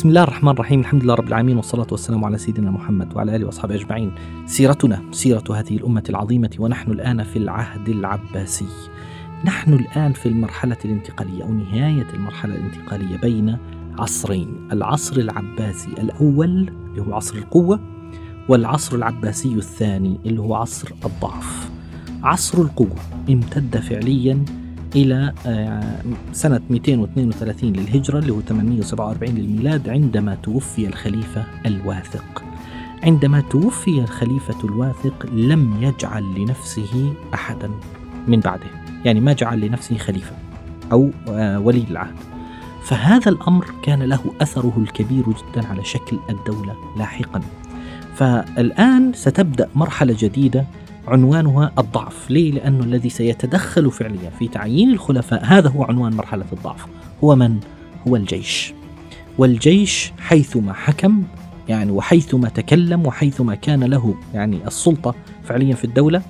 بسم الله الرحمن الرحيم. الحمد لله رب العالمين والصلاة والسلام على سيدنا محمد وعلى آله وأصحابه أجمعين. سيرتنا سيرة هذه الأمة العظيمة ونحن الآن في العهد العباسي. نحن الآن في المرحلة الانتقالية أو نهاية المرحلة الانتقالية بين عصرين. العصر العباسي الأول اللي هو عصر القوة والعصر العباسي الثاني اللي هو عصر الضعف. عصر القوة امتد فعليا إلى آه، سنة 232 للهجرة اللي هو 847 للميلاد عندما توفي الخليفة الواثق. عندما توفي الخليفة الواثق لم يجعل لنفسه أحدا من بعده. يعني ما جعل لنفسه خليفة أو آه، ولي العهد. فهذا الأمر كان له أثره الكبير جدا على شكل الدولة لاحقا. فالآن ستبدأ مرحلة جديدة عنوانها الضعف ليه؟ لأنه الذي سيتدخل فعليا في تعيين الخلفاء هذا هو عنوان مرحلة الضعف هو من؟ هو الجيش والجيش حيثما حكم يعني وحيثما تكلم وحيثما كان له يعني السلطة فعليا في الدولة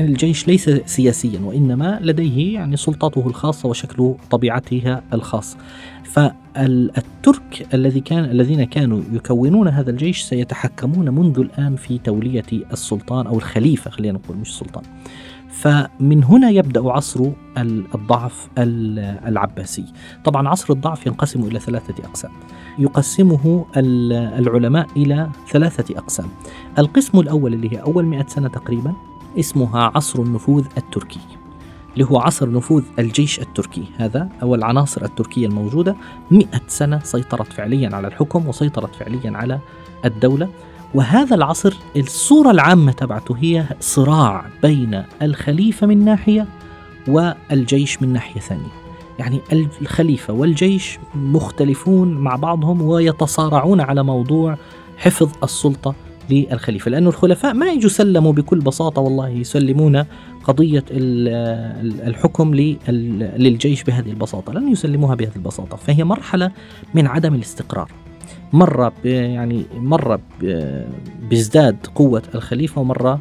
الجيش ليس سياسيا وإنما لديه يعني سلطته الخاصة وشكل طبيعتها الخاص. فالترك الذي كان الذين كانوا يكونون هذا الجيش سيتحكمون منذ الآن في تولية السلطان أو الخليفة خلينا نقول مش السلطان فمن هنا يبدأ عصر الضعف العباسي. طبعا عصر الضعف ينقسم إلى ثلاثة أقسام. يقسمه العلماء إلى ثلاثة أقسام. القسم الأول اللي هي أول مئة سنة تقريبا اسمها عصر النفوذ التركي اللي هو عصر نفوذ الجيش التركي. هذا أو العناصر التركية الموجودة. مئة سنة سيطرت فعليا على الحكم وسيطرت فعليا على الدولة. وهذا العصر الصورة العامة تبعته هي صراع بين الخليفة من ناحية والجيش من ناحية ثانية. يعني الخليفة والجيش مختلفون مع بعضهم ويتصارعون على موضوع حفظ السلطة للخليفة لأن الخلفاء ما يجوا سلموا بكل بساطة والله يسلمون قضية الحكم للجيش بهذه البساطة لن يسلموها بهذه البساطة فهي مرحلة من عدم الاستقرار مرة يعني مرة بيزداد قوة الخليفة ومرة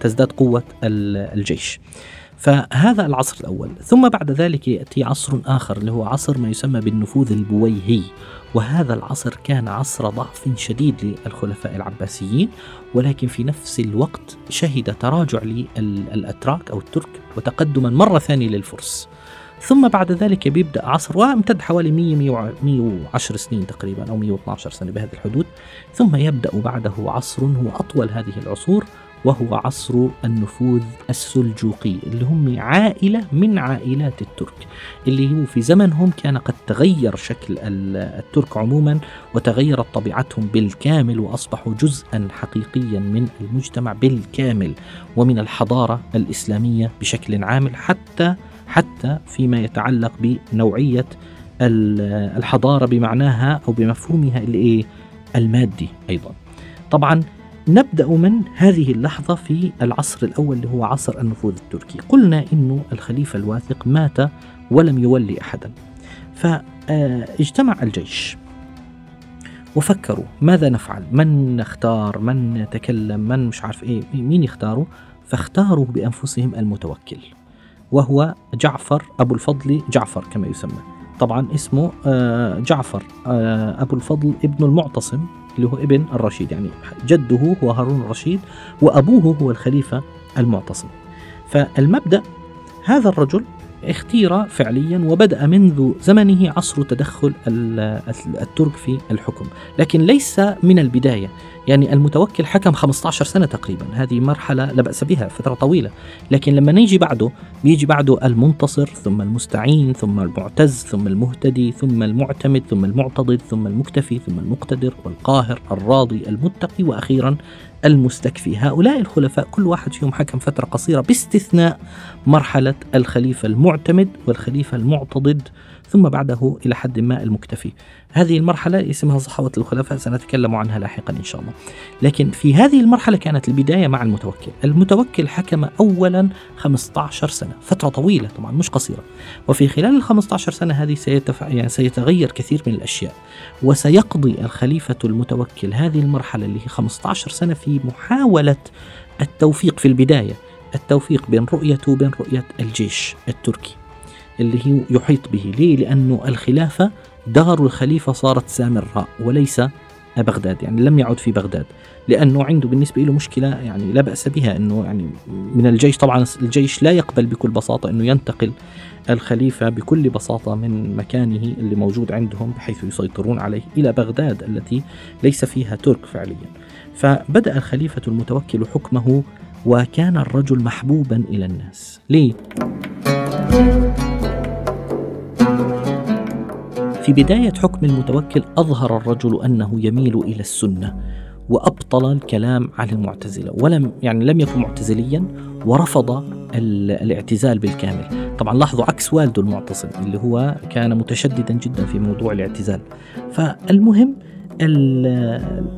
تزداد قوة الجيش. فهذا العصر الأول ثم بعد ذلك يأتي عصر آخر اللي هو عصر ما يسمى بالنفوذ البويهي. وهذا العصر كان عصر ضعف شديد للخلفاء العباسيين ولكن في نفس الوقت شهد تراجع للأتراك أو الترك وتقدما مرة ثانية للفرس. ثم بعد ذلك بيبدأ عصر وامتد حوالي 100 110 سنين تقريبا أو 112 سنة بهذه الحدود. ثم يبدأ بعده عصر هو أطول هذه العصور وهو عصر النفوذ السلجوقي اللي هم عائلة من عائلات الترك اللي هو في زمنهم كان قد تغير شكل الترك عموما وتغيرت طبيعتهم بالكامل وأصبحوا جزءا حقيقيا من المجتمع بالكامل ومن الحضارة الإسلامية بشكل عام حتى حتى فيما يتعلق بنوعية الحضارة بمعناها أو بمفهومها اللي إيه المادي أيضا. طبعا نبدأ من هذه اللحظة في العصر الأول اللي هو عصر النفوذ التركي. قلنا إنه الخليفة الواثق مات ولم يولي أحدا. فاجتمع الجيش وفكروا ماذا نفعل؟ من نختار؟ من نتكلم؟ من مش عارف إيه؟ مين يختاروا؟ فاختاروا بأنفسهم المتوكل وهو جعفر أبو الفضل جعفر كما يسمى. طبعا اسمه آه، جعفر آه، أبو الفضل ابن المعتصم. اللي هو ابن الرشيد يعني جده هو هارون الرشيد وأبوه هو الخليفة المعتصم. فالمبدأ هذا الرجل اختير فعليا وبدأ منذ زمنه عصر تدخل الترك في الحكم. لكن ليس من البداية. يعني المتوكل حكم 15 سنة تقريبا. هذه مرحلة لا بأس بها فترة طويلة. لكن لما نيجي بعده بيجي بعده المنتصر ثم المستعين ثم المعتز ثم المهتدي ثم المعتمد ثم المعتضد ثم المكتفي ثم المقتدر والقاهر الراضي المتقي وأخيرا المستكفي. هؤلاء الخلفاء كل واحد فيهم حكم فترة قصيرة باستثناء مرحلة الخليفة المعتمد والخليفة المعتضد ثم بعده إلى حد ما المكتفي. هذه المرحلة اسمها صحوة الخلفاء سنتكلم عنها لاحقا إن شاء الله. لكن في هذه المرحلة كانت البداية مع المتوكل. المتوكل حكم أولا 15 سنة فترة طويلة طبعا مش قصيرة. وفي خلال ال 15 سنة هذه سيتف... يعني سيتغير كثير من الأشياء. وسيقضي الخليفة المتوكل هذه المرحلة اللي هي 15 سنة في محاولة التوفيق في البداية. التوفيق بين رؤيته وبين رؤية الجيش التركي اللي هي يحيط به. ليه؟ لأنه الخلافة دار الخليفة صارت سامراء وليس بغداد يعني لم يعد في بغداد. لأنه عنده بالنسبة له مشكلة يعني لا بأس بها أنه يعني من الجيش طبعا الجيش لا يقبل بكل بساطة أنه ينتقل الخليفة بكل بساطة من مكانه اللي موجود عندهم بحيث يسيطرون عليه إلى بغداد التي ليس فيها ترك فعليا. فبدأ الخليفة المتوكل حكمه وكان الرجل محبوبا إلى الناس. ليه؟ في بداية حكم المتوكل أظهر الرجل أنه يميل إلى السنة وأبطل الكلام عن المعتزلة ولم يعني لم يكن معتزليا ورفض الاعتزال بالكامل. طبعا لاحظوا عكس والده المعتصم اللي هو كان متشددا جدا في موضوع الاعتزال. فالمهم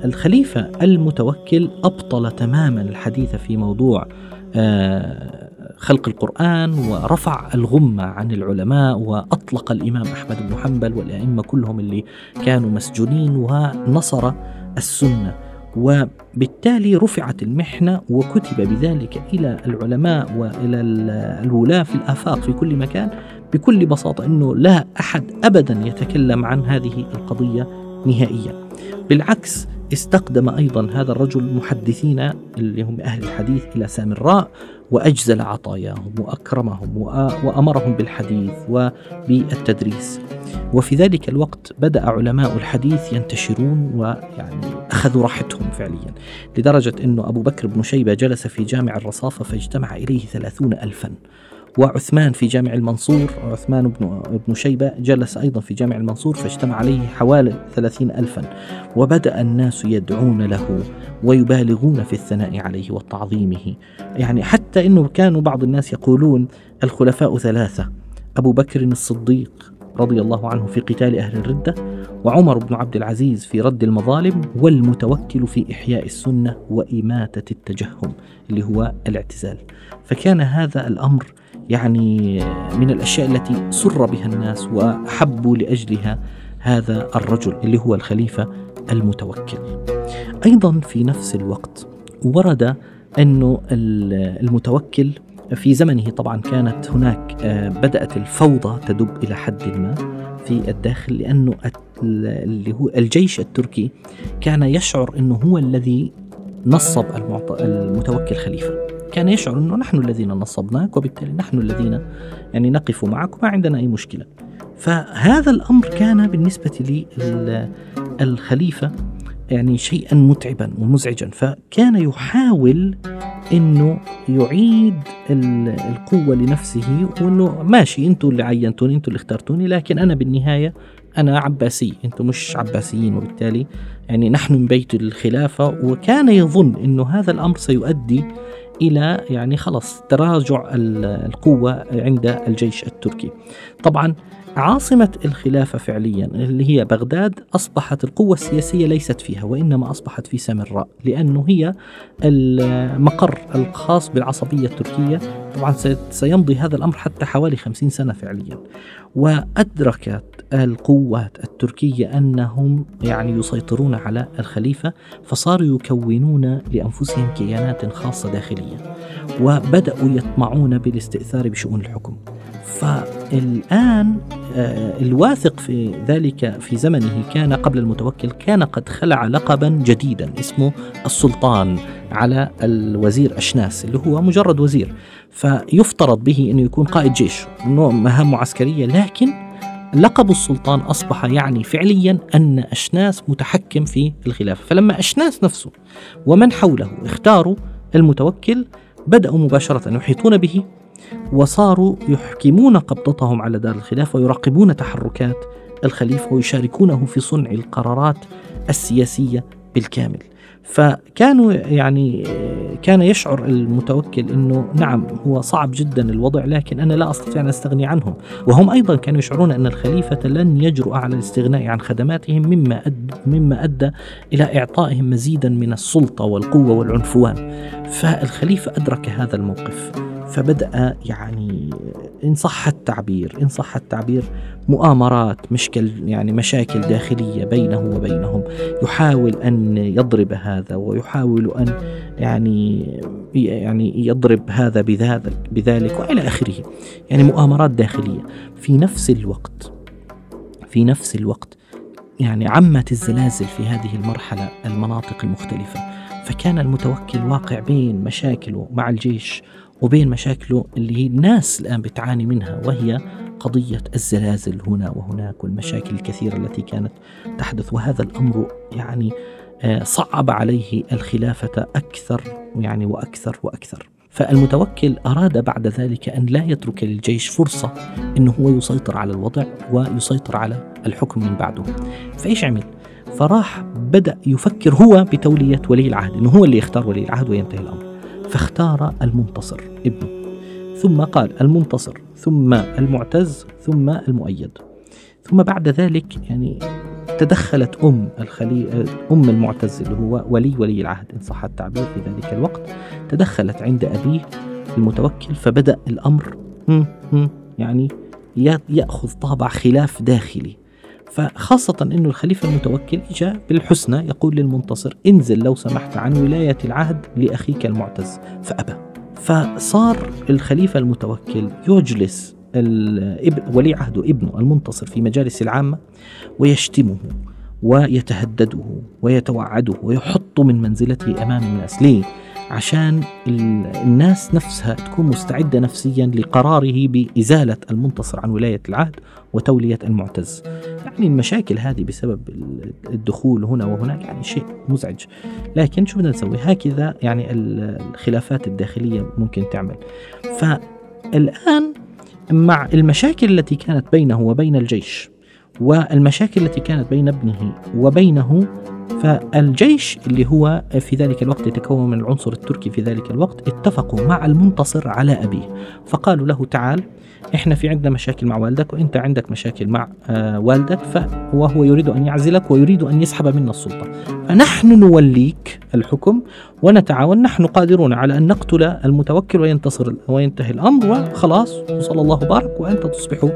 الخليفة المتوكل أبطل تماما الحديث في موضوع آه، خلق القرآن ورفع الغمة عن العلماء وأطلق الإمام أحمد بن حنبل والأئمة كلهم اللي كانوا مسجونين ونصر السنة. وبالتالي رفعت المحنة وكتب بذلك إلى العلماء وإلى الولاة في الآفاق في كل مكان بكل بساطة أنه لا أحد أبدا يتكلم عن هذه القضية نهائيا. بالعكس استقدم أيضا هذا الرجل محدثين اللي هم أهل الحديث إلى سامراء وأجزل عطاياهم وأكرمهم وأمرهم بالحديث وبالتدريس. وفي ذلك الوقت بدأ علماء الحديث ينتشرون ويعني أخذوا راحتهم فعليا لدرجة أنه أبو بكر بن شيبة جلس في جامع الرصافة فاجتمع إليه ثلاثون ألفا. وعثمان في جامع المنصور عثمان بن, بن شيبة جلس أيضا في جامع المنصور فاجتمع عليه حوالي ثلاثين ألفا وبدأ الناس يدعون له ويبالغون في الثناء عليه وتعظيمه. يعني حتى أنه كانوا بعض الناس يقولون الخلفاء ثلاثة أبو بكر الصديق رضي الله عنه في قتال أهل الردة وعمر بن عبد العزيز في رد المظالم والمتوكل في إحياء السنة وإماتة التجهم اللي هو الاعتزال. فكان هذا الأمر يعني من الأشياء التي سر بها الناس واحبوا لأجلها هذا الرجل اللي هو الخليفة المتوكل. أيضا في نفس الوقت ورد انه المتوكل في زمنه طبعا كانت هناك آه، بدأت الفوضى تدب إلى حد ما في الداخل لأنه اللي هو الجيش التركي كان يشعر إنه هو الذي نصب المتوكل خليفة كان يشعر أنه نحن الذين نصبناك وبالتالي نحن الذين يعني نقف معك وما عندنا أي مشكلة. فهذا الأمر كان بالنسبة للخليفة يعني شيئا متعبا ومزعجا. فكان يحاول إنه يعيد القوة لنفسه وإنه ماشي أنتم اللي عينتوني أنتم اللي اخترتوني لكن أنا بالنهاية أنا عباسي أنتم مش عباسيين. وبالتالي يعني نحن من بيت الخلافة وكان يظن إنه هذا الأمر سيؤدي إلى يعني خلص تراجع القوة عند الجيش التركي. طبعا عاصمة الخلافة فعليا اللي هي بغداد أصبحت القوة السياسية ليست فيها وإنما أصبحت في سامراء لأنه هي المقر الخاص بالعصبية التركية طبعا سيمضي هذا الأمر حتى حوالي خمسين سنة فعليا وأدركت القوات التركية أنهم يعني يسيطرون على الخليفة فصاروا يكونون لأنفسهم كيانات خاصة داخلية وبدأوا يطمعون بالاستئثار بشؤون الحكم. فالآن آه، الواثق في ذلك في زمنه كان قبل المتوكل كان قد خلع لقبا جديدا اسمه السلطان على الوزير أشناس اللي هو مجرد وزير. فيفترض به أنه يكون قائد جيش مهام عسكرية لكن لقب السلطان أصبح يعني فعليا أن أشناس متحكم في الخلافة. فلما أشناس نفسه ومن حوله اختاروا المتوكل بدأوا مباشرة يحيطون به وصاروا يحكمون قبضتهم على دار الخلافة ويراقبون تحركات الخليفة ويشاركونه في صنع القرارات السياسية بالكامل. فكانوا يعني كان يشعر المتوكل إنه نعم هو صعب جدا الوضع لكن أنا لا أستطيع أن أستغني عنهم. وهم أيضا كانوا يشعرون أن الخليفة لن يجرؤ على الاستغناء عن خدماتهم مما أد مما أدى إلى إعطائهم مزيدا من السلطة والقوة والعنفوان. فالخليفة أدرك هذا الموقف فبدأ يعني إن صح التعبير إن صح التعبير مؤامرات مشكل يعني مشاكل داخلية بينه وبينهم. يحاول أن يضرب هذا ويحاول أن يعني يعني يضرب هذا بذلك بذلك وإلى آخره. يعني مؤامرات داخلية. في نفس الوقت في نفس الوقت يعني عمت الزلازل في هذه المرحلة المناطق المختلفة. فكان المتوكل واقع بين مشاكله مع الجيش وبين مشاكله اللي هي الناس الآن بتعاني منها وهي قضية الزلازل هنا وهناك والمشاكل الكثيرة التي كانت تحدث. وهذا الأمر يعني آه، صعب عليه الخلافة أكثر يعني وأكثر وأكثر. فالمتوكل أراد بعد ذلك أن لا يترك للجيش فرصة أنه هو يسيطر على الوضع ويسيطر على الحكم من بعده. فإيش عمل؟ فراح بدأ يفكر هو بتولية ولي العهد أنه هو اللي يختار ولي العهد وينتهي الأمر. فاختار المنتصر ابنه. ثم قال المنتصر ثم المعتز ثم المؤيد. ثم بعد ذلك يعني تدخلت أم الخلي أم المعتز اللي هو ولي ولي العهد إن صح التعبير في ذلك الوقت. تدخلت عند أبيه المتوكل فبدأ الأمر يعني يأخذ طابع خلاف داخلي. فخاصة أنه الخليفة المتوكل جاء بالحسنى يقول للمنتصر انزل لو سمحت عن ولاية العهد لأخيك المعتز. فأبى. فصار الخليفة المتوكل يجلس ولي عهده ابنه المنتصر في مجالس العامة ويشتمه ويتهدده ويتوعده ويحط من منزلته أمام الناس. ليه؟ عشان الناس نفسها تكون مستعدة نفسيا لقراره بإزالة المنتصر عن ولاية العهد وتولية المعتز. يعني المشاكل هذه بسبب الدخول هنا وهناك يعني شيء مزعج. لكن شو بدنا نسوي؟ هكذا يعني الخلافات الداخلية ممكن تعمل. فالآن مع المشاكل التي كانت بينه وبين الجيش والمشاكل التي كانت بين ابنه وبينه فالجيش اللي هو في ذلك الوقت يتكون من العنصر التركي في ذلك الوقت اتفقوا مع المنتصر على أبيه. فقالوا له تعال إحنا في عندنا مشاكل مع والدك وإنت عندك مشاكل مع آه والدك وهو يريد أن يعزلك ويريد أن يسحب منا السلطة. فنحن نوليك الحكم ونتعاون نحن قادرون على أن نقتل المتوكل وينتصر وينتهي الأمر وخلاص وصلى الله بارك وأنت تصبح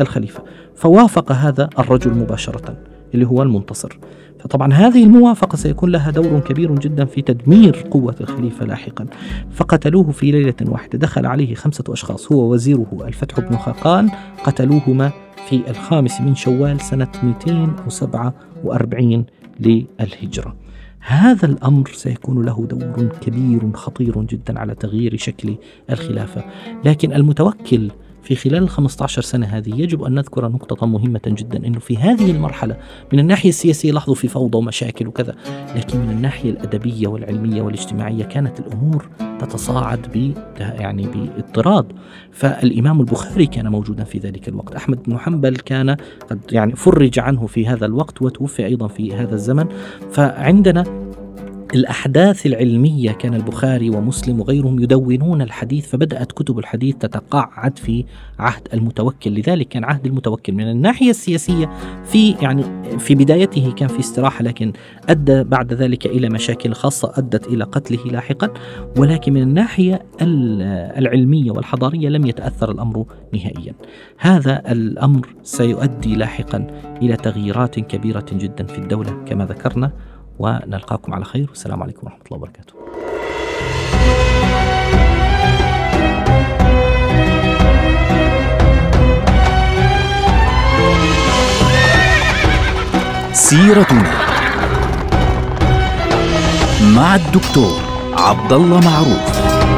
الخليفة. فوافق هذا الرجل مباشرة اللي هو المنتصر. فطبعا هذه الموافقة سيكون لها دور كبير جدا في تدمير قوة الخليفة لاحقا. فقتلوه في ليلة واحدة. دخل عليه خمسة أشخاص هو وزيره الفتح بن خاقان قتلوهما في الخامس من شوال سنة 247 للهجرة. هذا الأمر سيكون له دور كبير خطير جدا على تغيير شكل الخلافة، لكن المتوكل في خلال ال 15 سنة هذه يجب أن نذكر نقطة مهمة جدا أنه في هذه المرحلة من الناحية السياسية لاحظوا في فوضى ومشاكل وكذا لكن من الناحية الأدبية والعلمية والاجتماعية كانت الأمور تتصاعد ب يعني باضطراد. فالإمام البخاري كان موجودا في ذلك الوقت. أحمد بن حنبل كان قد يعني فرج عنه في هذا الوقت وتوفي أيضا في هذا الزمن. فعندنا الأحداث العلمية كان البخاري ومسلم وغيرهم يدونون الحديث فبدأت كتب الحديث تتقاعد في عهد المتوكل. لذلك كان عهد المتوكل من الناحية السياسية في يعني في بدايته كان في استراحة لكن أدى بعد ذلك إلى مشاكل خاصة أدت إلى قتله لاحقا. ولكن من الناحية العلمية والحضارية لم يتأثر الأمر نهائيا. هذا الأمر سيؤدي لاحقا إلى تغييرات كبيرة جدا في الدولة كما ذكرنا. ونلقاكم على خير. والسلام عليكم ورحمة الله وبركاته. سيرتنا مع الدكتور عبد الله معروف.